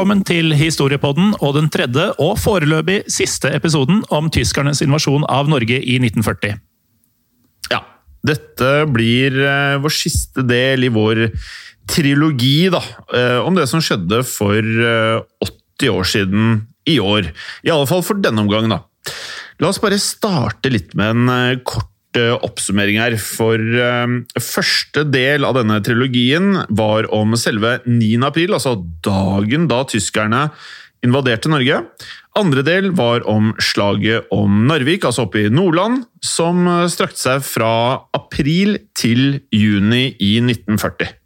Velkommen til Historiepodden og den tredje og foreløpig siste episoden om tyskernes invasjon av Norge i 1940. Ja, dette blir eh, vår siste del i vår trilogi, da. eh, om det som skjedde for eh, 80 år siden i år. I alle fall for denne omgangen, da. La oss bare starte litt med en eh, kort eh, oppsummering her. For eh, første del av denne trilogien var om selve 9. april, altså dagen da tyskerne invaderte Norge. Andre del var om slaget om Narvik, altså oppe i Nordland, som eh, strakte seg fra april til juni i 1940.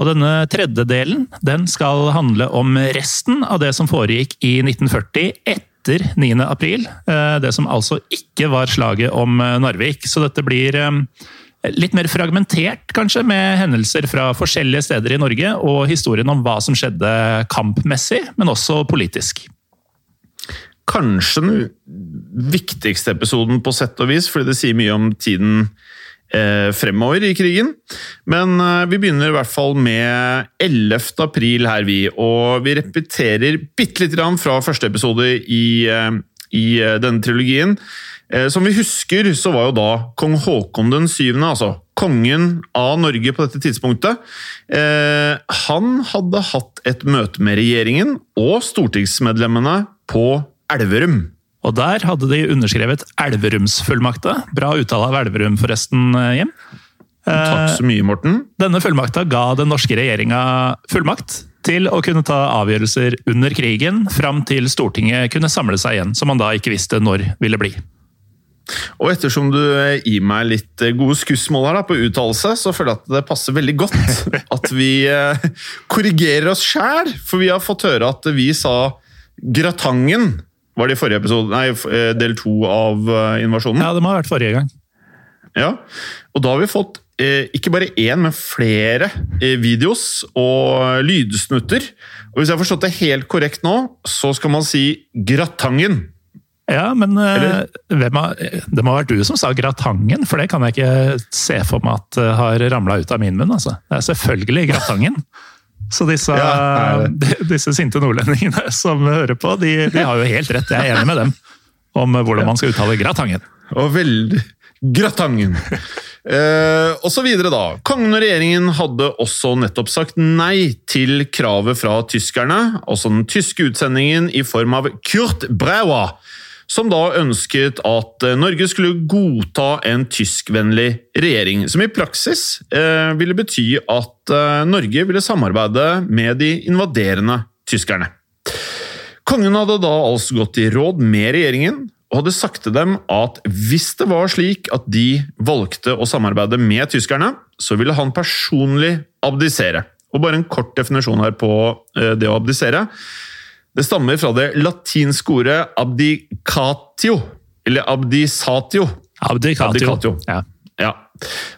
Og denne tredje delen den skal handle om resten av det som foregikk i 1940 etter 9. april. eh, Det som altså ikke var slaget om eh, Narvik. Så dette blir eh, litt mer fragmentert, kanskje, med hendelser fra forskjellige steder i Norge, og historien om hva som skjedde kampmessig, men også politisk. Kanskje den viktigste episoden på sett og vis, fordi det sier mye om tiden fremover i krigen. Men eh, vi begynner i hvert fall med 11. april her, vi. Og vi repeterer bitte lite grann fra første episode i, eh, i eh, denne trilogien. Eh, som vi husker, så var jo da kong Haakon den syvende, altså kongen av Norge på dette tidspunktet, eh, han hadde hatt et møte med regjeringen og stortingsmedlemmene på Elverum. Og der hadde de underskrevet Elverumsfullmakta. Bra uttale av Elverum, forresten, eh, Jim. Takk så mye, Morten. Denne fullmakta ga den norske regjeringa fullmakt til å kunne ta avgjørelser under krigen, fram til Stortinget kunne samle seg igjen, som man da ikke visste når ville bli. Og ettersom du eh, gir meg litt eh, gode skussmål her da, på uttalelse, så føler jeg at det passer veldig godt at vi korrigerer oss sjæl. For vi har fått høre at vi sa Gratangen var det i forrige episode, nei, eh, del to av eh, invasjonen. Ja, det må ha vært forrige gang. Ja, og da har vi fått eh, ikke bare én, men flere videos og lydsnutter. Og hvis jeg har forstått det helt korrekt nå, så skal man si Gratangen. Ja, men har, det må ha vært du som sa Gratangen, for det kan jeg ikke se for meg at har ramla ut av min munn. Altså. Det er selvfølgelig Gratangen. Så disse, Ja, disse sinte nordlendingene som hører på, de, de har jo helt rett. Jeg er enig med dem om hvordan man skal uttale Gratangen. Og veldig Gratangen. Eh, og så videre, da. Kongen og regjeringen hadde også nettopp sagt nei til kravet fra tyskerne, altså den tyske utsendingen i form av Kurt Braua, som da ønsket at eh, Norge skulle godta en tyskvennlig regjering. Som i praksis eh, ville bety at eh, Norge ville samarbeide med de invaderende tyskerne. Kongen hadde da altså gått i råd med regjeringen og hadde sagt til dem at hvis det var slik at de valgte å samarbeide med tyskerne, så ville han personlig abdisere. Og bare en kort definisjon her på det å abdisere. Det stammer fra det latinske ordet abdicatio, eller abdisatio. Abdicatio. abdicatio. Ja. Ja.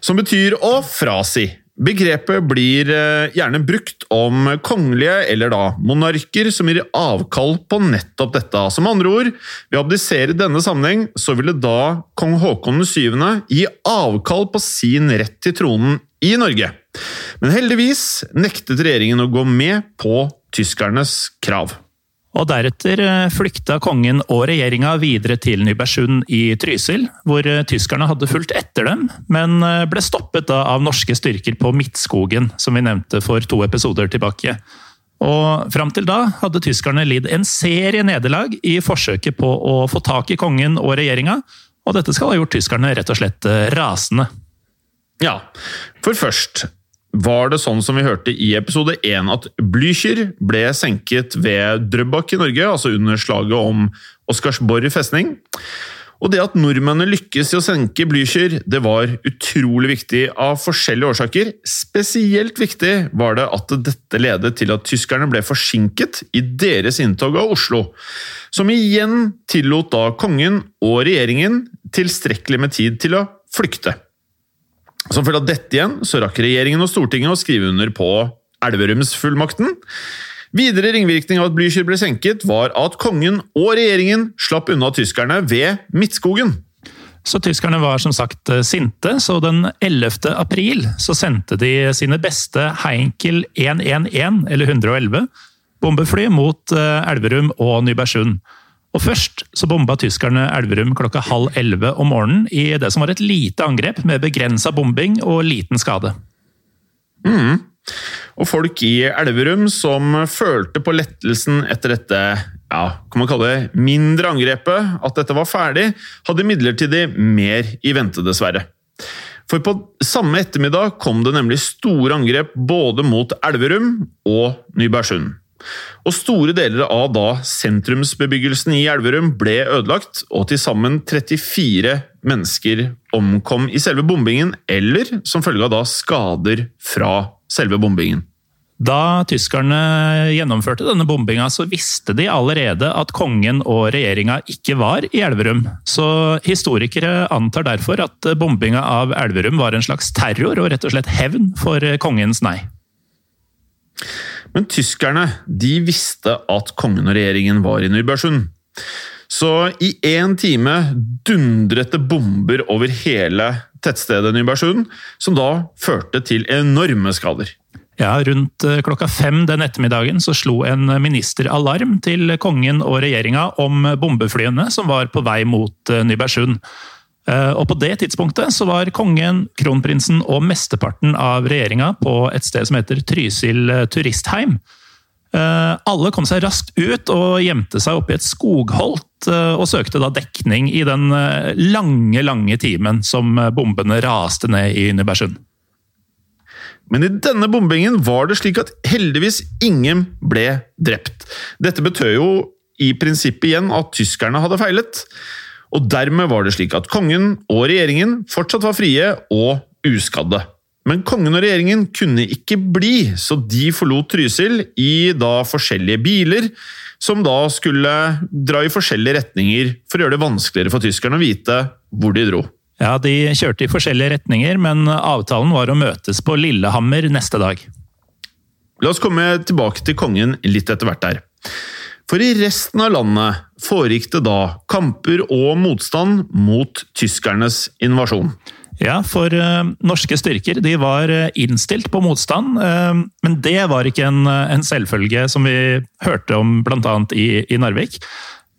Som betyr å frasi. Begrepet blir eh, gjerne brukt om kongelige, eller da monarker, som gir avkall på nettopp dette. Som andre ord, ved å abdisere i denne sammenheng, så ville da kong Haakon 7. gi avkall på sin rett til tronen i Norge. Men heldigvis nektet regjeringen å gå med på tyskernes krav. Og Deretter eh, flykta kongen og regjeringa videre til Nybergsund i Trysil, hvor eh, tyskerne hadde fulgt etter dem, men eh, ble stoppet av norske styrker på Midtskogen, som vi nevnte for to episoder tilbake. Og Fram til da hadde tyskerne lidd en serie nederlag i forsøket på å få tak i kongen og regjeringa, og dette skal ha gjort tyskerne rett og slett rasende. Ja, for først var det sånn som vi hørte i episode 1 at Blücher ble senket ved Drøbak i Norge, altså under slaget om Oscarsborg festning. Og det at nordmennene lykkes i å senke Blücher, det var utrolig viktig av forskjellige årsaker. Spesielt viktig var det at dette ledet til at tyskerne ble forsinket i deres inntog av Oslo, som igjen tillot da kongen og regjeringen tilstrekkelig med tid til å flykte. Som følge av dette igjen så rakk regjeringen og Stortinget å skrive under på Elverumsfullmakten. Videre ringvirkning av at Blücher ble senket, var at kongen og regjeringen slapp unna tyskerne ved Midtskogen. Så tyskerne var som sagt eh, sinte, så den 11. april så sendte de sine beste Heinkel 111, eller 111, bombefly mot eh, Elverum og Nybergsund. Og Først så bomba tyskerne Elverum klokka halv elleve om morgenen i det som var et lite angrep med begrensa bombing og liten skade. Mm. Og folk i Elverum som følte på lettelsen etter dette ja, kan man kalle det mindre angrepet, at dette var ferdig, hadde imidlertid mer i vente, dessverre. For på samme ettermiddag kom det nemlig store angrep både mot Elverum og Nybergsund. Og store deler av da sentrumsbebyggelsen i Elverum ble ødelagt, og til sammen 34 mennesker omkom i selve bombingen, eller som følge av da skader fra selve bombingen. Da tyskerne gjennomførte denne bombinga, så visste de allerede at kongen og regjeringa ikke var i Elverum. Så historikere antar derfor at bombinga av Elverum var en slags terror og rett og slett hevn for kongens nei. Men tyskerne de visste at kongen og regjeringen var i Nybergsund. Så i én time dundret det bomber over hele tettstedet Nybergsund, som da førte til enorme skader. Ja, Rundt eh, klokka fem den ettermiddagen så slo en minister alarm til kongen og regjeringa om bombeflyene som var på vei mot eh, Nybergsund. Eh, og På det tidspunktet så var kongen, kronprinsen og mesteparten av regjeringa på et sted som heter Trysil eh, turistheim. Eh, alle kom seg raskt ut og gjemte seg oppe i et skogholt, og søkte da dekning i den lange, lange timen som bombene raste ned i Nybergsund. Men i denne bombingen var det slik at heldigvis ingen ble drept. Dette betød jo i prinsippet igjen at tyskerne hadde feilet og dermed var det slik at kongen og regjeringen fortsatt var frie og uskadde. Men kongen og regjeringen kunne ikke bli, så de forlot Trysil i da forskjellige biler, som da skulle dra i forskjellige retninger for å gjøre det vanskeligere for tyskerne å vite hvor de dro. Ja, De kjørte i forskjellige retninger, men avtalen var å møtes på Lillehammer neste dag. La oss komme tilbake til kongen litt etter hvert der. For i resten av landet foregikk det da kamper og motstand mot tyskernes invasjon. Ja, for uh, norske styrker de var uh, innstilt på motstand, uh, men det var ikke en, en, selvfølge, som vi hørte om bl.a. I, i Narvik.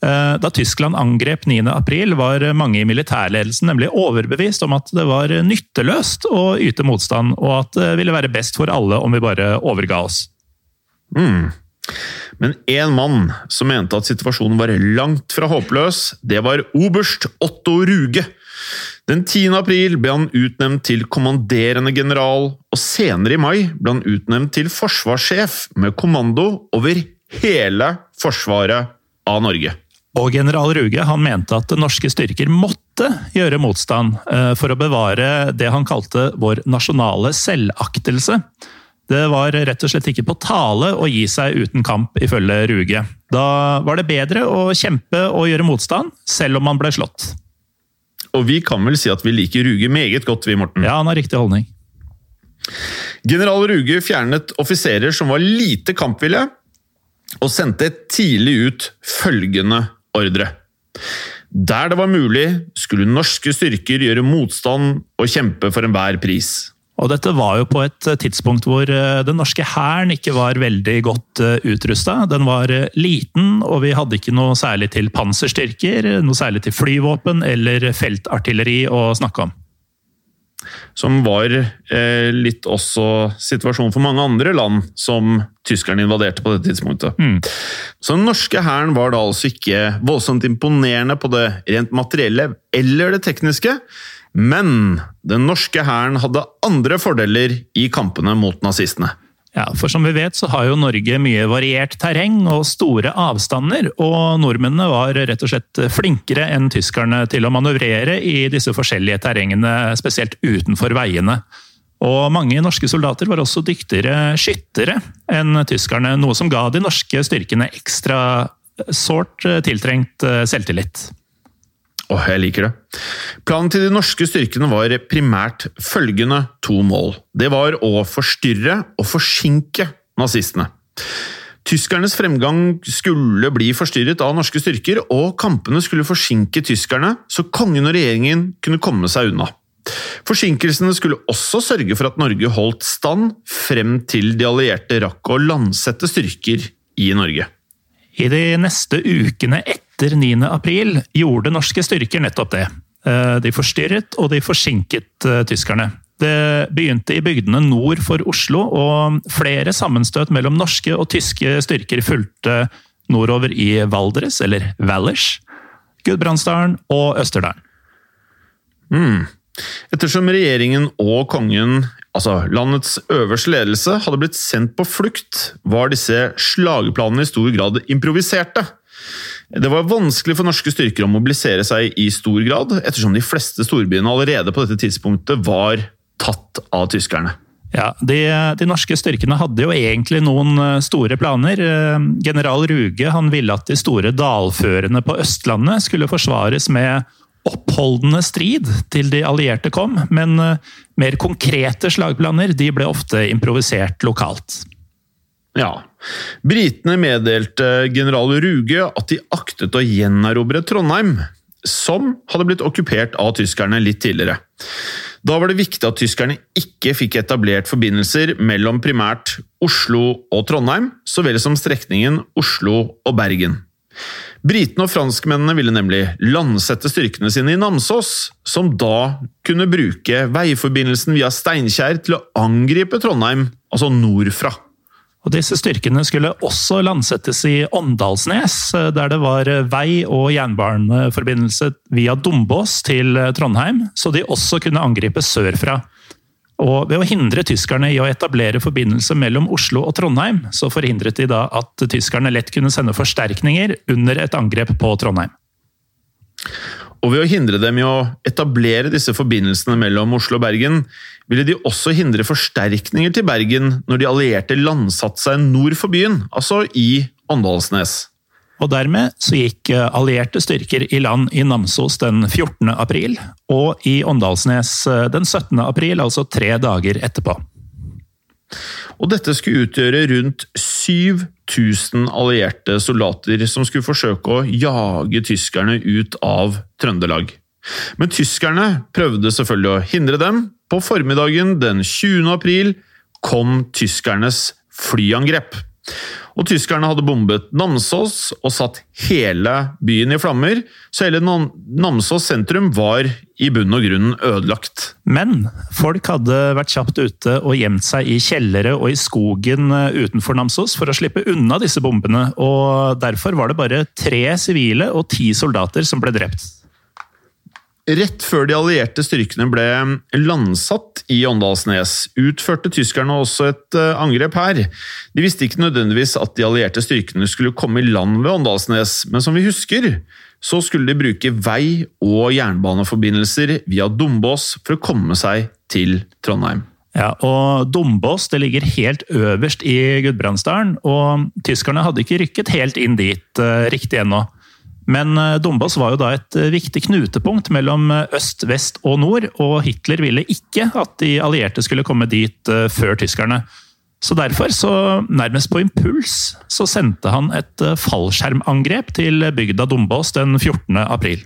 Da Tyskland angrep 9.4, var mange i militærledelsen nemlig overbevist om at det var nytteløst å yte motstand, og at det ville være best for alle om vi bare overga oss. Mm. Men én mann som mente at situasjonen var langt fra håpløs, det var oberst Otto Ruge. Den 10. april ble han utnevnt til kommanderende general, og senere i mai ble han utnevnt til forsvarssjef med kommando over hele forsvaret av Norge. Og general Ruge han mente at norske styrker måtte gjøre motstand eh, for å bevare det han kalte vår nasjonale selvaktelse. Det var rett og slett ikke på tale å gi seg uten kamp, ifølge Ruge. Da var det bedre å kjempe og gjøre motstand, selv om man ble slått. Og vi kan vel si at vi liker Ruge meget godt, vi, Morten? Ja, han har riktig holdning. General Ruge fjernet offiserer som var lite kampvillige, og sendte tidlig ut følgende ordre. Der det var mulig, skulle norske styrker gjøre motstand og kjempe for enhver pris. Og dette var jo på et tidspunkt hvor eh, den norske hæren ikke var veldig godt eh, utrusta. Den var eh, liten, og vi hadde ikke noe særlig til panserstyrker, noe særlig til flyvåpen eller feltartilleri å snakke om. Som var eh, litt også situasjonen for mange andre land som tyskerne invaderte på det tidspunktet. Mm. Så den norske hæren var da altså ikke voldsomt imponerende på det rent materielle eller det tekniske, men den norske hæren hadde andre fordeler i kampene mot nazistene. Ja, for som vi vet så har jo Norge mye variert terreng og store avstander, og nordmennene var rett og slett flinkere enn tyskerne til å manøvrere i disse forskjellige terrengene, spesielt utenfor veiene. Og mange norske soldater var også dyktigere skyttere enn tyskerne, noe som ga de norske styrkene ekstra sårt tiltrengt selvtillit. Åh, jeg liker det. Planen til de norske styrkene var primært følgende to mål. Det var å forstyrre og forsinke nazistene. Tyskernes fremgang skulle bli forstyrret av norske styrker, og kampene skulle forsinke tyskerne, så kongen og regjeringen kunne komme seg unna. Forsinkelsene skulle også sørge for at Norge holdt stand frem til de allierte rakk å landsette styrker i Norge. I de neste ukene etter 9. april gjorde norske styrker nettopp det. Eh, de forstyrret og de forsinket eh, tyskerne. Det begynte i bygdene nord for Oslo, og flere sammenstøt mellom norske og tyske styrker fulgte nordover i Valdres, eller Valers, Gudbrandsdalen og Østerdalen. Mm. Ettersom regjeringen og kongen, altså landets øverste ledelse, hadde blitt sendt på flukt, var disse slagplanene i stor grad improviserte. Det var vanskelig for norske styrker å mobilisere seg i stor grad, ettersom de fleste storbyene allerede på dette tidspunktet var tatt av tyskerne. Ja, de, de, norske styrkene hadde jo egentlig noen eh, store planer. Eh, general Ruge han ville at de store dalførene på Østlandet skulle forsvares med oppholdende strid til de allierte kom, men eh, mer konkrete slagplaner de ble ofte improvisert lokalt. Ja. Britene meddelte general Ruge at de aktet å gjenerobre Trondheim, som hadde blitt okkupert av tyskerne litt tidligere. Da var det viktig at tyskerne ikke fikk etablert forbindelser mellom primært Oslo og Trondheim, så vel som strekningen Oslo og Bergen. Britene og franskmennene ville nemlig landsette styrkene sine i Namsos, som da kunne bruke veiforbindelsen via Steinkjer til å angripe Trondheim, altså nordfra. Og Disse styrkene skulle også landsettes i Åndalsnes, der det var vei- og jernbaneforbindelse via Dombås til Trondheim, så de også kunne angripe sørfra. Og Ved å hindre tyskerne i å etablere forbindelse mellom Oslo og Trondheim, så forhindret de da at tyskerne lett kunne sende forsterkninger under et angrep på Trondheim. Og ved å hindre dem i å etablere disse forbindelsene mellom Oslo og Bergen, ville de også hindre forsterkninger til Bergen når de allierte landsatte seg nord for byen, altså i Åndalsnes. Og dermed så gikk eh, allierte styrker i land i Namsos den 14. april, og i Åndalsnes eh, den 17. april, altså tre dager etterpå. Og dette skulle utgjøre rundt 7000 allierte soldater som skulle forsøke å jage tyskerne ut av Trøndelag. Men tyskerne prøvde selvfølgelig å hindre dem. På formiddagen den 20. april kom tyskernes flyangrep. Og tyskerne hadde bombet Namsos og satt hele byen i flammer, så hele Namsos sentrum var i bunn og grunn ødelagt. Men folk hadde vært kjapt ute og gjemt seg i kjellere og i skogen eh, utenfor Namsos for å slippe unna disse bombene, og derfor var det bare tre sivile og ti soldater som ble drept. Rett før de allierte styrkene ble landsatt i Åndalsnes, utførte tyskerne også et eh, angrep her. De visste ikke nødvendigvis at de allierte styrkene skulle komme i land ved Åndalsnes, men som vi husker, så skulle de bruke vei- og jernbaneforbindelser via Dombås for å komme seg til Trondheim. Ja, og Dombås det ligger helt øverst i Gudbrandsdalen, og tyskerne hadde ikke rykket helt inn dit uh, riktig ennå. Men eh, Dombås var jo da et eh, viktig knutepunkt mellom eh, øst, vest og nord, og Hitler ville ikke at de allierte skulle komme dit før tyskerne. Så derfor, så nærmest på impuls, så sendte han et fallskjermangrep til bygda Dombås den 14. april.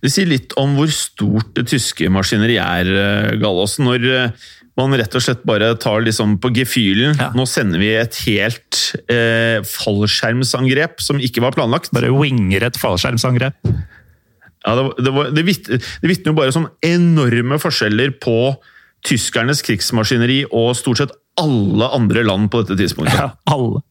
Det sier litt om hvor stort det tyske maskineriet er, Gallåsen. Når man rett og slett bare tar liksom på gefühlen. Ja. Nå sender vi et helt eh, fallskjermsangrep som ikke var planlagt. Bare winger et fallskjermsangrep. Ja, det, det, var, det, vitner jo bare om enorme forskjeller på tyskernes krigsmaskineri og stort sett alle andre land på dette tidspunktet. Ja, alle.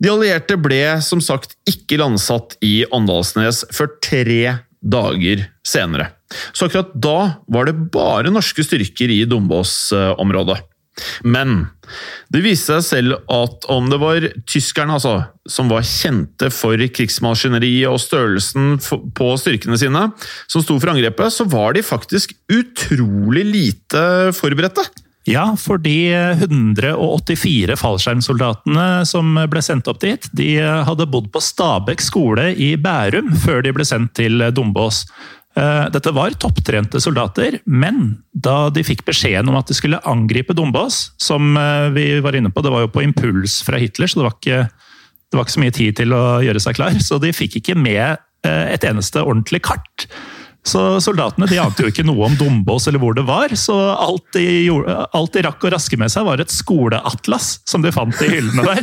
De allierte ble som sagt ikke landsatt i Åndalsnes før tre dager senere. Så akkurat da var det bare norske styrker i Dombås-området. Men det viste seg selv at om det var tyskerne altså, som var kjente for krigsmaskineriet og størrelsen på styrkene sine, som sto for angrepet, så var de faktisk utrolig lite forberedte. Ja, for de 184 fallskjermsoldatene som ble sendt opp dit, de hadde bodd på Stabekk skole i Bærum før de ble sendt til Dombås. Eh, dette var topptrente soldater, men da de fikk beskjeden om at de skulle angripe Dombås, som eh, vi var inne på, det var jo på impuls fra Hitler, så det var ikke, det var ikke så mye tid til å gjøre seg klar, så de fikk ikke med eh, et eneste ordentlig kart. Så soldatene de ante jo ikke noe om Dombås eller hvor det var, så alt de, gjorde, alt de rakk å raske med seg, var et skoleatlas som de fant i hyllene der.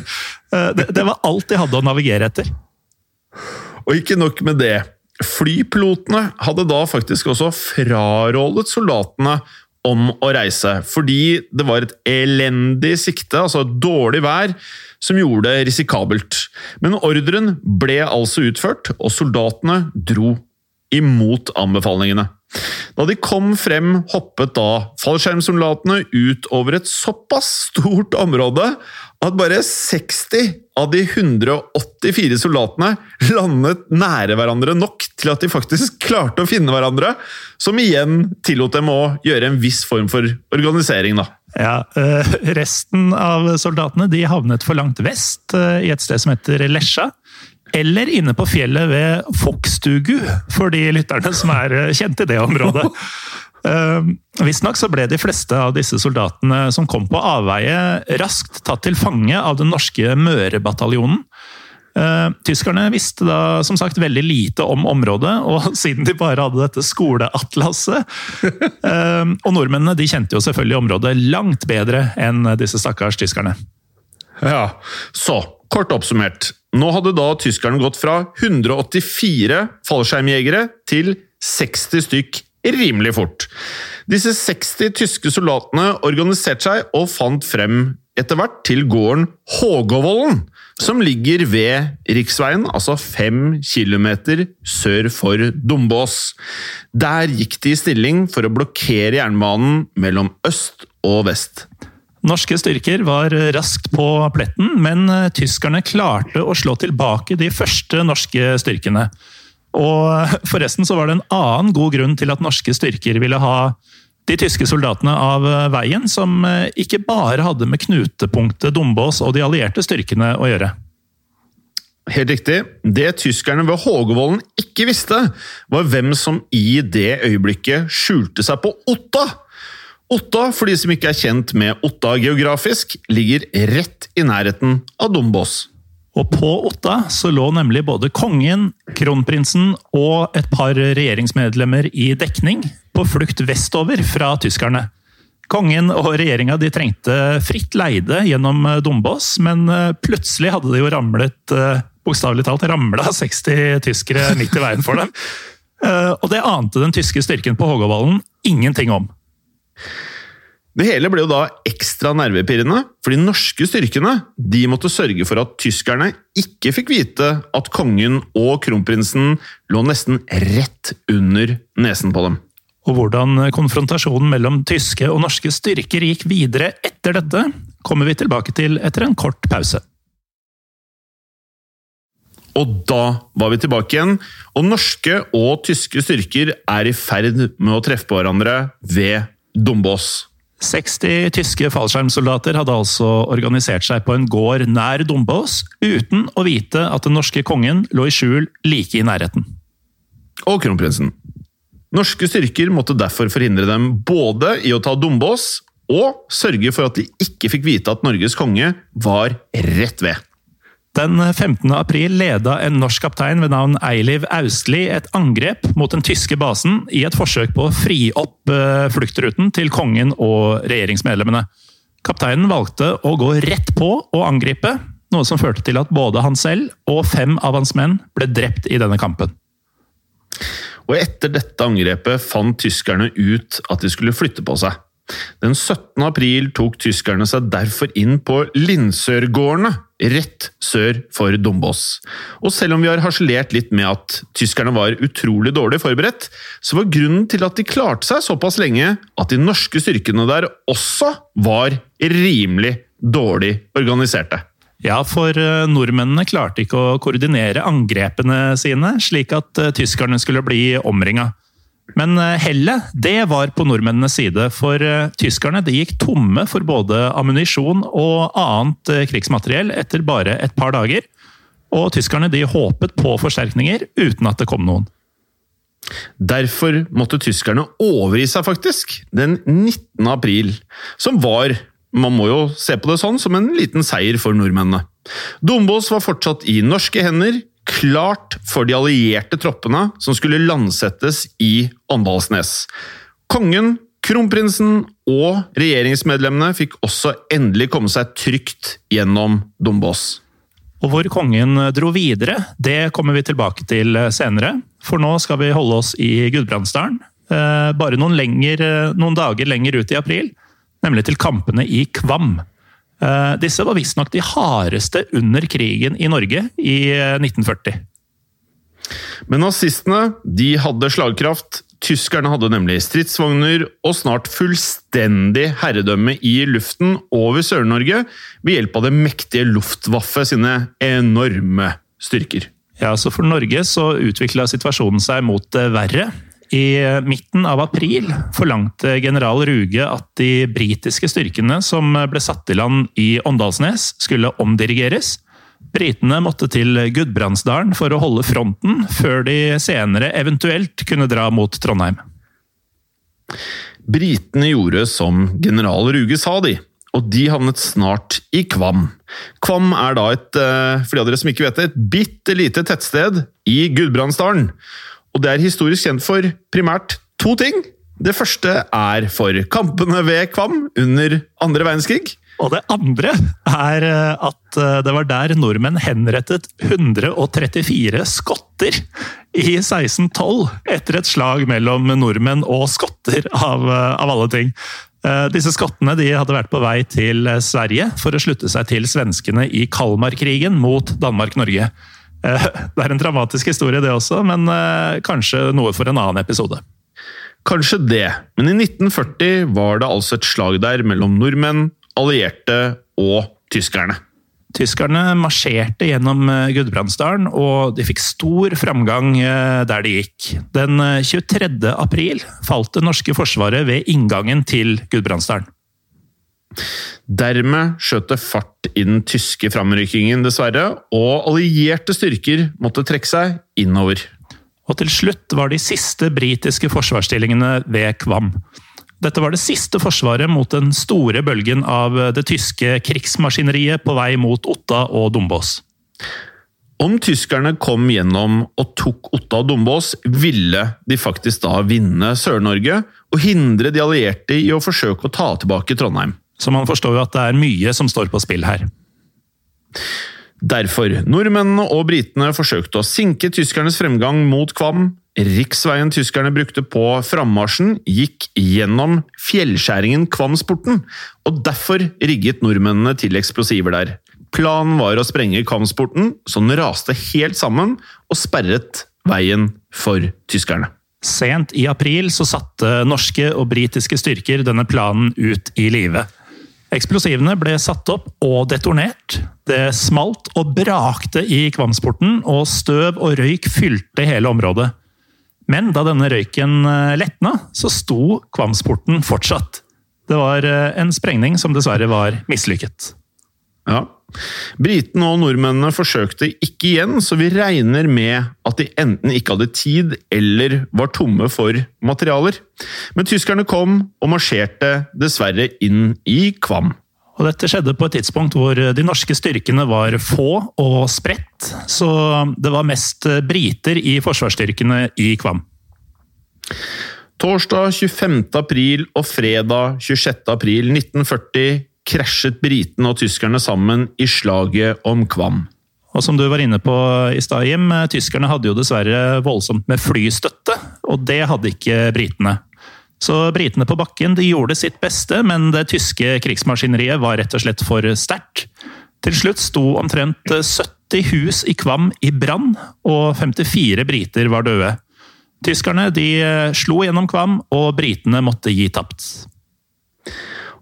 Det, det var alt de hadde å navigere etter. Og ikke nok med det. Flypilotene hadde da faktisk også frarådet soldatene om å reise, fordi det var et elendig sikte, altså et dårlig vær, som gjorde det risikabelt. Men ordren ble altså utført, og soldatene dro imot anbefalingene. Da de kom frem, hoppet da fallskjermsoldatene ut over et såpass stort område at bare 60 av de 184 soldatene landet nære hverandre nok til at de faktisk klarte å finne hverandre, som igjen tillot dem å gjøre en viss form for organisering. da. Ja, øh, Resten av soldatene de havnet for langt vest, øh, i et sted som heter Lesja. Eller inne på fjellet ved Fokstugu, for de lytterne som er øh, kjent i det området. Uh, Visstnok så ble de fleste av disse soldatene som kom på avveie, raskt tatt til fange av den norske Mørebataljonen. Uh, tyskerne visste da som sagt veldig lite om området, og siden de bare hadde dette skoleatlaset uh, Og nordmennene de kjente jo selvfølgelig området langt bedre enn disse stakkars tyskerne. Ja, så kort oppsummert. Nå hadde da tyskerne gått fra 184 fallskjermjegere til 60 stykk rimelig fort. Disse 60 tyske soldatene organiserte seg og fant frem etter hvert til gården Hågåvollen, som ligger ved riksveien, altså fem kilometer sør for Dombås. Der gikk de i stilling for å blokkere jernbanen mellom øst og vest. Norske styrker var raskt på pletten, men tyskerne klarte å slå tilbake de første norske styrkene. Og forresten så var det en annen god grunn til at norske styrker ville ha de tyske soldatene av veien, som eh, ikke bare hadde med knutepunktet Dombås og de allierte styrkene å gjøre. Helt riktig. Det tyskerne ved Hågevollen ikke visste, var hvem som i det øyeblikket skjulte seg på Otta! Otta, for de som ikke er kjent med Otta geografisk, ligger rett i nærheten av Dombås. Og på Otta så lå nemlig både kongen, kronprinsen og et par regjeringsmedlemmer i dekning, på flukt vestover fra tyskerne. Kongen og regjeringa trengte fritt leide gjennom Dombås, men eh, plutselig hadde det jo ramlet eh, bokstavelig talt ramla 60 tyskere midt i veien for dem. Eh, og det ante den tyske styrken på Hågåvallen ingenting om. Det hele ble jo da ekstra nervepirrende, for de norske styrkene de måtte sørge for at tyskerne ikke fikk vite at kongen og kronprinsen lå nesten rett under nesen på dem. Og hvordan konfrontasjonen mellom tyske og norske styrker gikk videre etter dette, kommer vi tilbake til etter en kort pause. Og da var vi tilbake igjen, og norske og tyske styrker er i ferd med å treffe på hverandre ved Dombås. 60 tyske fallskjermsoldater hadde altså organisert seg på en gård nær Dombås, uten å vite at den norske kongen lå i skjul like i nærheten. Og kronprinsen. Norske styrker måtte derfor forhindre dem både i å ta Dombås og sørge for at de ikke fikk vite at Norges konge var rett ved. Den 15. april leda en norsk kaptein ved navn Eiliv Austli et angrep mot den tyske basen i et forsøk på å fri opp eh, fluktruten til kongen og regjeringsmedlemmene. Kapteinen valgte å gå rett på og angripe, noe som førte til at både han selv og fem av hans menn ble drept i denne kampen. Og etter dette angrepet fant tyskerne ut at de skulle flytte på seg. Den 17. april tok tyskerne seg derfor inn på Lindsørgårdene, rett sør for Dombås. Og selv om vi har harselert litt med at tyskerne var utrolig dårlig forberedt, så var grunnen til at de klarte seg såpass lenge, at de norske styrkene der også var rimelig dårlig organiserte. Ja, for eh, nordmennene klarte ikke å koordinere angrepene sine, slik at eh, tyskerne skulle bli omringa. Men eh, hellet det var på nordmennenes side, for eh, tyskerne de gikk tomme for både ammunisjon og annet eh, krigsmateriell etter bare et par dager. Og tyskerne de håpet på forsterkninger uten at det kom noen. Derfor måtte tyskerne overgi seg, faktisk, den 19. april, som var man må jo se på det sånn som en liten seier for nordmennene. Dombås var fortsatt i norske hender, klart for de allierte troppene som skulle landsettes i Åndalsnes. Kongen, kronprinsen og regjeringsmedlemmene fikk også endelig komme seg trygt gjennom Dombås. Og hvor kongen dro videre, det kommer vi tilbake til senere. For nå skal vi holde oss i Gudbrandsdalen. Eh, bare noen, lenger, noen dager lenger ut i april, nemlig til kampene i Kvam. Eh, disse var visstnok de hardeste under krigen i Norge i 1940. Eh, Men nazistene de hadde slagkraft. Tyskerne hadde nemlig stridsvogner og snart fullstendig herredømme i luften over Sør-Norge ved hjelp av det mektige Luftwaffe sine enorme styrker. Ja, så For Norge så utvikla situasjonen seg mot det verre. I midten av april forlangte general Ruge at de britiske styrkene som ble satt i land i Åndalsnes, skulle omdirigeres. Britene måtte til Gudbrandsdalen for å holde fronten, før de senere eventuelt kunne dra mot Trondheim. Britene gjorde som general Ruge sa, de. Og de havnet snart i Kvam. Kvam er da et, eh, for de av dere som ikke vet det, et bitte lite tettsted i Gudbrandsdalen. Og det er historisk kjent for primært to ting. Det første er for kampene ved Kvam under andre verdenskrig. Og det andre er eh, at eh, det var der nordmenn henrettet 134 skotter i 1612, etter et slag mellom nordmenn og skotter, av, eh, av alle ting. Disse skottene de hadde vært på vei til Sverige for å slutte seg til svenskene i Kalmarkrigen mot Danmark-Norge. Eh, det er en dramatisk historie, det også, men eh, kanskje noe for en annen episode. Kanskje det, men i 1940 var det altså et slag der mellom nordmenn, allierte og tyskerne. Tyskerne marsjerte gjennom eh, Gudbrandsdalen, og de fikk stor framgang der de gikk. Den 23. april falt det norske forsvaret ved inngangen til Gudbrandsdalen. Dermed skjøt det fart i den tyske framrykkingen, dessverre, og allierte styrker måtte trekke seg innover. Og til slutt var de siste britiske forsvarsstillingene ved Kvam. Dette var det siste forsvaret mot den store bølgen av det tyske krigsmaskineriet på vei mot Otta og Dombås. Om tyskerne kom gjennom og tok Otta og Dombås, ville de faktisk da vinne Sør-Norge og hindre de allierte i å forsøke å ta tilbake Trondheim. Så man forstår jo at det er mye som står på spill her. Derfor, nordmennene og britene forsøkte å sinke tyskernes fremgang mot Kvam. Riksveien tyskerne brukte på frammarsjen, gikk gjennom fjellskjæringen Kvamsporten, og derfor rigget nordmennene til eksplosiver der. Planen var å sprenge Kvamsporten, så den raste helt sammen og sperret veien for tyskerne. Sent i april så satte norske og britiske styrker denne planen ut i live. Eksplosivene ble satt opp og detonert. Det smalt og brakte i Kvamsporten, og støv og røyk fylte hele området. Men da denne røyken eh, letna, så sto Kvamsporten fortsatt. Det var eh, en sprengning som dessverre var mislykket. Ja. Britene og nordmennene forsøkte ikke igjen, så vi regner med at de enten ikke hadde tid eller var tomme for materialer. Men tyskerne kom og marsjerte dessverre inn i Kvam. Og dette skjedde på et tidspunkt hvor de norske styrkene var få og spredt, så det var mest briter i forsvarsstyrkene i Kvam. Torsdag 25. april og fredag 26. april 1940 krasjet britene og tyskerne sammen i slaget om Kvam. Og som du var inne på i stad, Jim, tyskerne hadde jo dessverre voldsomt med flystøtte, og det hadde ikke britene. Så britene på bakken de gjorde sitt beste, men det tyske krigsmaskineriet var rett og slett for sterkt. Til slutt sto omtrent 70 hus i Kvam i brann, og 54 briter var døde. Tyskerne de slo gjennom Kvam, og britene måtte gi tapt.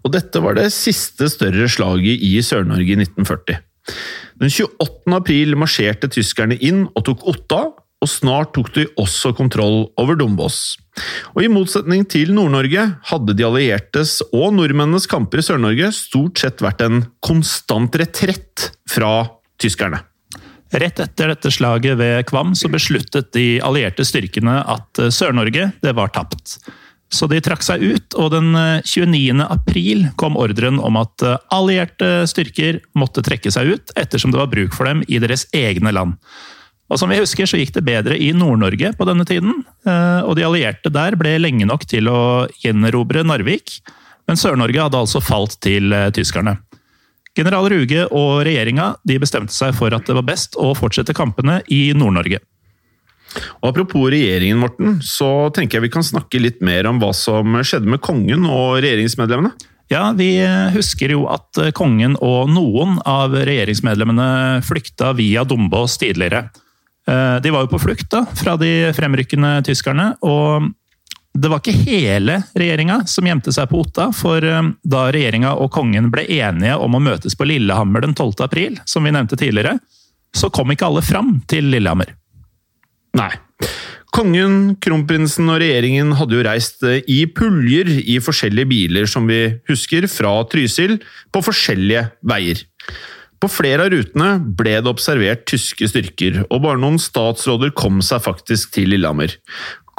Og dette var det siste større slaget i Sør-Norge i 1940. Den 28. april marsjerte tyskerne inn og tok Otta, og snart tok de også kontroll over Dombås. Og I motsetning til Nord-Norge hadde de alliertes og nordmennenes kamper i Sør-Norge stort sett vært en konstant retrett fra tyskerne. Rett etter dette slaget ved Kvam så besluttet de allierte styrkene at Sør-Norge var tapt. Så de trakk seg ut, og den 29. april kom ordren om at allierte styrker måtte trekke seg ut, ettersom det var bruk for dem i deres egne land. Og som vi husker, så gikk det bedre i Nord-Norge på denne tiden. Eh, og de allierte der ble lenge nok til å gjenerobre Narvik. Men Sør-Norge hadde altså falt til eh, tyskerne. General Ruge og regjeringa bestemte seg for at det var best å fortsette kampene i Nord-Norge. Og Apropos regjeringen, Morten, så tenker jeg vi kan snakke litt mer om hva som skjedde med kongen og regjeringsmedlemmene. Ja, vi husker jo at kongen og noen av regjeringsmedlemmene flykta via Dombås tidligere. Eh, de var jo på flukt da, fra de fremrykkende tyskerne. og det var ikke hele regjeringa som gjemte seg på Otta, for eh, da regjeringa og kongen ble enige om å møtes på Lillehammer den 12. april, som vi nevnte tidligere, så kom ikke alle fram til Lillehammer. Nei. Kongen, kronprinsen og regjeringen hadde jo reist eh, i puljer i forskjellige biler, som vi husker, fra Trysil, på forskjellige veier. På flere av rutene ble det observert tyske styrker, og bare noen statsråder kom seg faktisk til Lillehammer.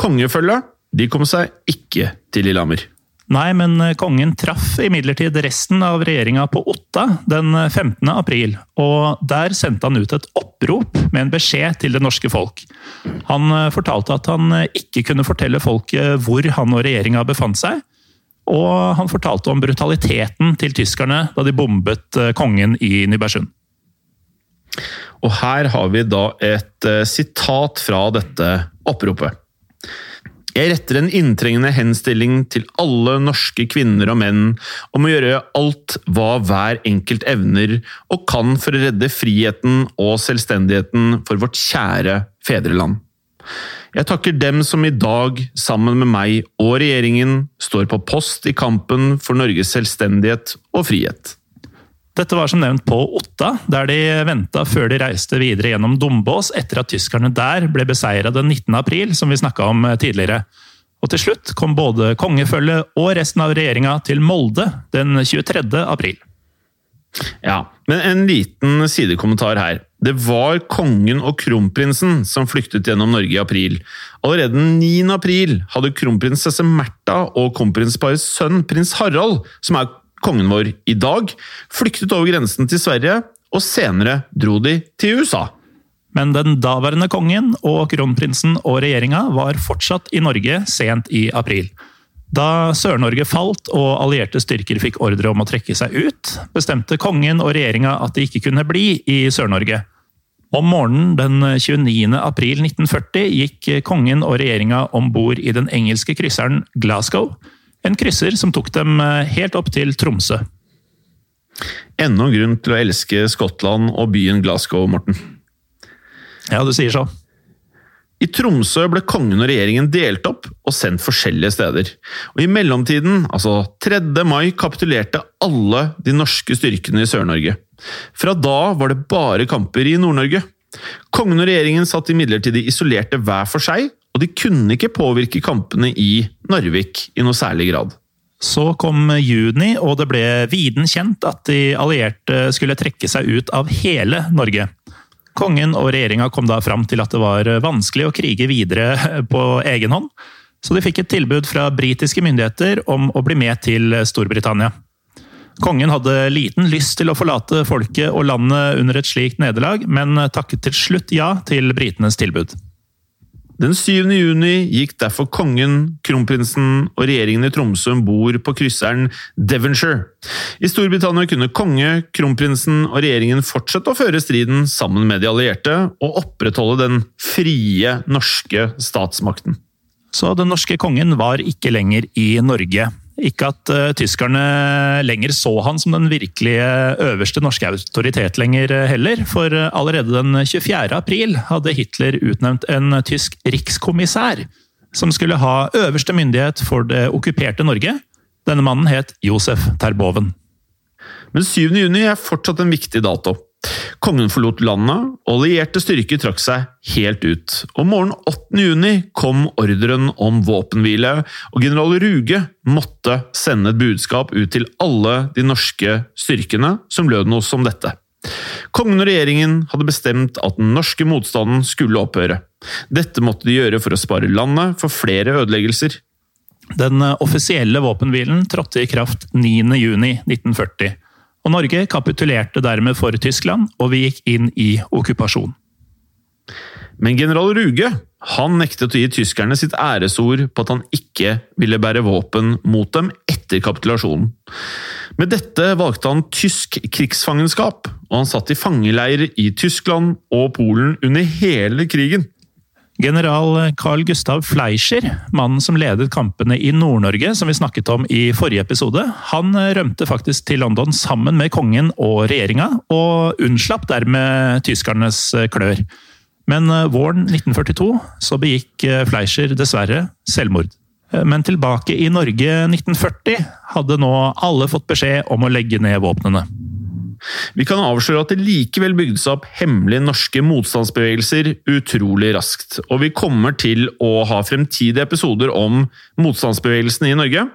Kongefølget de kom seg ikke til Lillehammer. Nei, men eh, kongen traff imidlertid resten av regjeringa på Otta den 15. Eh, april, og der sendte han ut et opprop med en beskjed til det norske folk. Han eh, fortalte at han ikke kunne fortelle folket hvor han og regjeringa befant seg, og han fortalte om brutaliteten til tyskerne da de bombet kongen i Nybergsund. Og her har vi da et sitat fra dette oppropet. Jeg retter en inntrengende henstilling til alle norske kvinner og menn om å gjøre alt hva hver enkelt evner og kan for å redde friheten og selvstendigheten for vårt kjære fedreland. Jeg takker dem som i dag, sammen med meg og regjeringen, står på post i kampen for Norges selvstendighet og frihet. Dette var som nevnt på Otta, der de venta før de reiste videre gjennom Dombås etter at tyskerne der ble beseira den 19. april, som vi snakka om tidligere. Og til slutt kom både kongefølget og resten av regjeringa til Molde den 23. april. Ja, men en liten sidekommentar her. Det var kongen og kronprinsen som flyktet gjennom Norge i april. Allerede den 9. april hadde kronprinsesse Märtha og kronprinsparets sønn prins Harald, som er kongen vår i dag, flyktet over grensen til Sverige, og senere dro de til USA. Men den daværende kongen og kronprinsen og regjeringa var fortsatt i Norge sent i april. Da Sør-Norge falt og allierte styrker fikk ordre om å trekke seg ut, bestemte kongen og regjeringa at de ikke kunne bli i Sør-Norge. Om morgenen den 29. april 1940 gikk kongen og regjeringa om bord i den engelske krysseren Glasgow, en krysser som tok dem helt opp til Tromsø. Enda en grunn til å elske Skottland og byen Glasgow, Morten. Ja, du sier så. I Tromsø ble kongen og regjeringen delt opp og sendt forskjellige steder. Og I mellomtiden, altså 3. mai, kapitulerte alle de norske styrkene i Sør-Norge. Fra da var det bare kamper i Nord-Norge. Kongen og regjeringen satt imidlertid isolerte hver for seg, og de kunne ikke påvirke kampene i Narvik i noe særlig grad. Så kom juni, og det ble viden kjent at de allierte skulle trekke seg ut av hele Norge. Kongen og regjeringa kom da fram til at det var vanskelig å krige videre på egen hånd, så de fikk et tilbud fra britiske myndigheter om å bli med til Storbritannia. Kongen hadde liten lyst til å forlate folket og landet under et slikt nederlag, men takket til slutt ja til britenes tilbud. Den 7. juni gikk derfor kongen, kronprinsen og regjeringen i Tromsø om bord på krysseren Devonshire. I Storbritannia kunne konge, kronprinsen og regjeringen fortsette å føre striden sammen med de allierte, og opprettholde den frie norske statsmakten. Så den norske kongen var ikke lenger i Norge. Ikke at uh, tyskerne lenger så han som den virkelige øverste norske autoritet lenger uh, heller, for allerede den 24. april hadde Hitler utnevnt en tysk rikskommissær som skulle ha øverste myndighet for det okkuperte Norge. Denne mannen het Josef Terboven. Men 7. juni er fortsatt en viktig dato. Kongen forlot landet, og allierte styrker trakk seg helt ut. Om morgenen 8. juni kom ordren om våpenhvile, og general Ruge måtte sende et budskap ut til alle de norske styrkene, som lød noe som dette. Kongen og regjeringen hadde bestemt at den norske motstanden skulle opphøre. Dette måtte de gjøre for å spare landet for flere ødeleggelser. Den offisielle våpenhvilen trådte i kraft 9.6.1940 og Norge kapitulerte dermed for Tyskland, og vi gikk inn i okkupasjon. Men general Ruge han nektet å gi tyskerne sitt æresord på at han ikke ville bære våpen mot dem etter kapitulasjonen. Med dette valgte han tysk krigsfangenskap, og han satt i fangeleir i Tyskland og Polen under hele krigen. General Carl Gustav Fleischer, mannen som ledet kampene i Nord-Norge, som vi snakket om i forrige episode, han rømte faktisk til London sammen med kongen og regjeringa, og unnslapp dermed tyskernes klør. Men våren 1942 så begikk Fleischer dessverre selvmord. Men tilbake i Norge 1940 hadde nå alle fått beskjed om å legge ned våpnene. Vi kan avsløre at det likevel bygde seg opp hemmelige norske motstandsbevegelser utrolig raskt, og vi kommer til å ha fremtidige episoder om motstandsbevegelsene i Norge.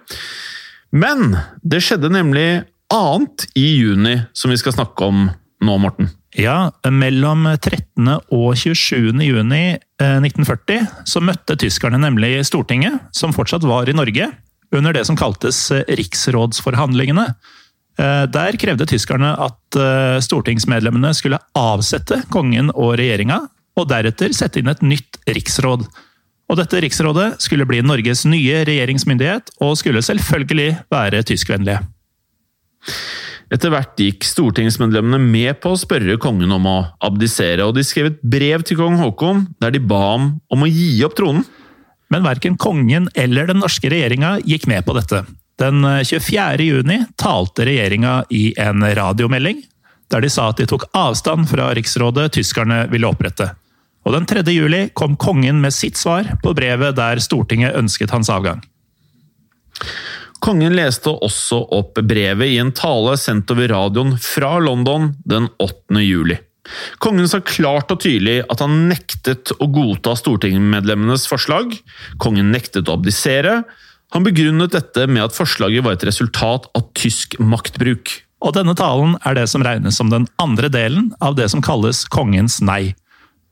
Men det skjedde nemlig annet i juni som vi skal snakke om nå, Morten. Ja, mellom 13. og 27. juni 1940 eh, så møtte tyskerne nemlig Stortinget, som fortsatt var i Norge, under det som kaltes riksrådsforhandlingene. Eh, der krevde tyskerne at eh, stortingsmedlemmene skulle avsette kongen og regjeringa, og deretter sette inn et nytt riksråd. Og dette riksrådet skulle bli Norges nye regjeringsmyndighet, og skulle selvfølgelig være tyskvennlige. Etter hvert gikk stortingsmedlemmene med på å spørre kongen om å abdisere, og de skrev et brev til kong Haakon der de ba ham om å gi opp tronen. Men verken kongen eller den norske regjeringa gikk med på dette. Den 24. Eh, juni talte regjeringa i en radiomelding, der de sa at de tok avstand fra riksrådet tyskerne ville opprette. Og den 3. juli kom kongen med sitt svar på brevet der Stortinget ønsket hans avgang. Kongen leste også opp brevet i en tale sendt over radioen fra London den 8. juli. Kongen sa klart og tydelig at han nektet å godta stortingsmedlemmenes forslag. Kongen nektet å abdisere, han begrunnet dette med at forslaget var et resultat av tysk maktbruk. Og denne talen er det som regnes som den andre delen av det som kalles kongens nei.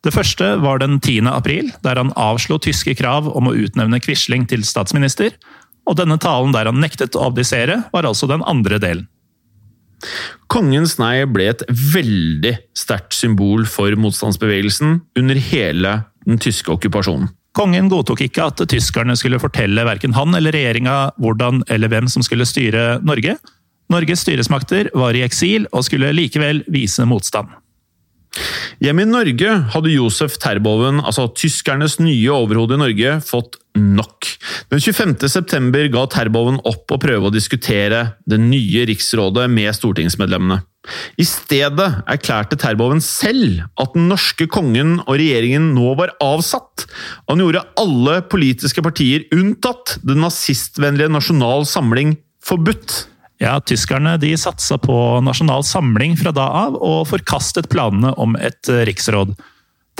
Det første var den 10. april, der han avslo tyske krav om å utnevne Quisling til statsminister, og denne talen der han nektet å abdisere, var altså den andre delen. Kongens nei ble et veldig sterkt symbol for motstandsbevegelsen under hele den tyske okkupasjonen. Kongen godtok ikke at tyskerne skulle fortelle verken han eller regjeringa hvordan eller hvem som skulle styre Norge. Norges styresmakter var i eksil og skulle likevel vise motstand. Hjemme i Norge hadde Josef Terboven, altså tyskernes nye overhode i Norge, fått nok. Den 25. september ga Terboven opp å prøve å diskutere det nye riksrådet med stortingsmedlemmene. I stedet erklærte Terboven selv at den norske kongen og regjeringen nå var avsatt. Han gjorde alle politiske partier, unntatt den nazistvennlige Nasjonal Samling, forbudt. Ja, Tyskerne de satsa på Nasjonal Samling fra da av, og forkastet planene om et riksråd.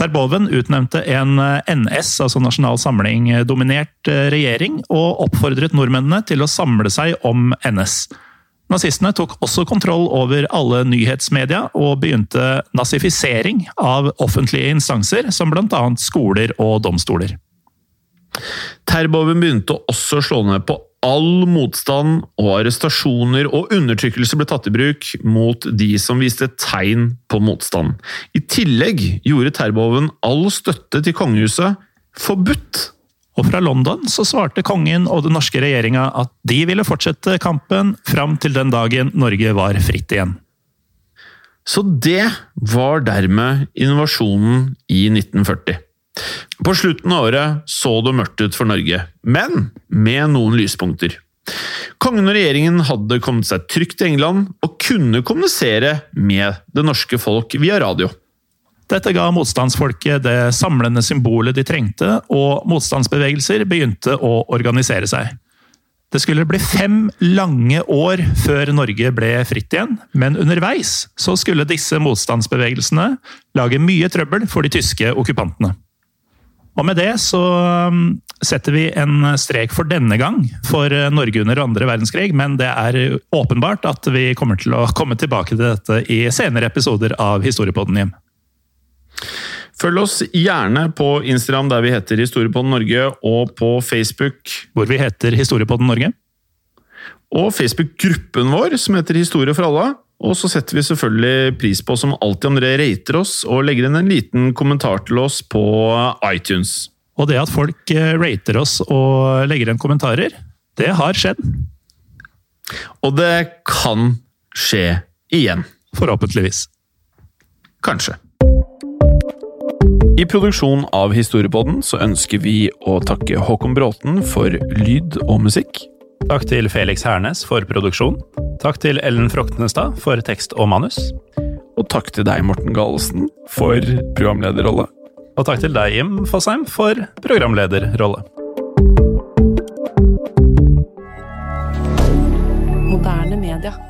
Terboven utnevnte en NS, altså Nasjonal Samling-dominert regjering, og oppfordret nordmennene til å samle seg om NS. Nazistene tok også kontroll over alle nyhetsmedia og begynte nazifisering av offentlige instanser, som bl.a. skoler og domstoler. Terboven begynte også å slå ned på all motstand, og arrestasjoner og undertrykkelse ble tatt i bruk mot de som viste tegn på motstand. I tillegg gjorde Terboven all støtte til kongehuset forbudt og fra London så svarte kongen og den norske regjeringa at de ville fortsette kampen fram til den dagen Norge var fritt igjen. Så det var dermed innovasjonen i 1940. På slutten av året så det mørkt ut for Norge, men med noen lyspunkter. Kongen og regjeringen hadde kommet seg trygt til England og kunne kommunisere med det norske folk via radio. Dette ga motstandsfolket det samlende symbolet de trengte, og motstandsbevegelser begynte å organisere seg. Det skulle bli fem lange år før Norge ble fritt igjen, men underveis så skulle disse motstandsbevegelsene lage mye trøbbel for de tyske okkupantene. Og med det så um, setter vi en strek for denne gang for Norge under andre verdenskrig, men det er åpenbart at vi kommer til å komme tilbake til dette i senere episoder av Historiepodden hjem. Følg oss gjerne på Instagram der vi heter Historiepodden Norge, og på Facebook Hvor vi heter Historiepodden Norge. Og Facebook-gruppen vår som heter Historie for alle. Og så setter vi selvfølgelig pris på som alltid om dere rater oss og legger inn en liten kommentar til oss på iTunes. Og det at folk eh, rater oss og legger inn kommentarer, det har skjedd. Og det kan skje igjen. Forhåpentligvis. Kanskje. I produksjon av Historiepodden så ønsker vi å takke Håkon Bråten for lyd og musikk. Takk til Felix Hernes for produksjon. Takk til Ellen Froktenestad for tekst og manus. Og takk til deg, Morten Galesen, for programlederrolle. Og takk til deg, Jim Fosheim, for programlederrolle. Moderne media.